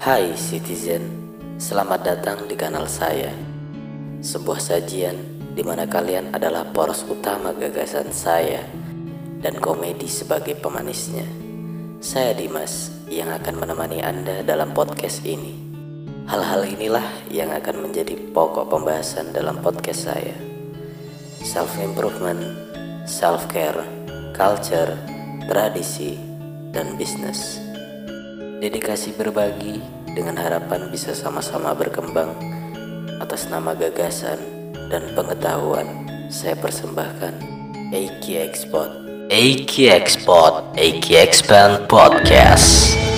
Hai citizen, selamat datang di kanal saya. Sebuah sajian di mana kalian adalah poros utama gagasan saya dan komedi sebagai pemanisnya. Saya Dimas yang akan menemani Anda dalam podcast ini. Hal-hal inilah yang akan menjadi pokok pembahasan dalam podcast saya. Self improvement, self care, culture, tradisi, dan bisnis. Dedikasi berbagi dengan harapan bisa sama-sama berkembang atas nama gagasan dan pengetahuan saya persembahkan. AK Export. AK Export AK Expand Podcast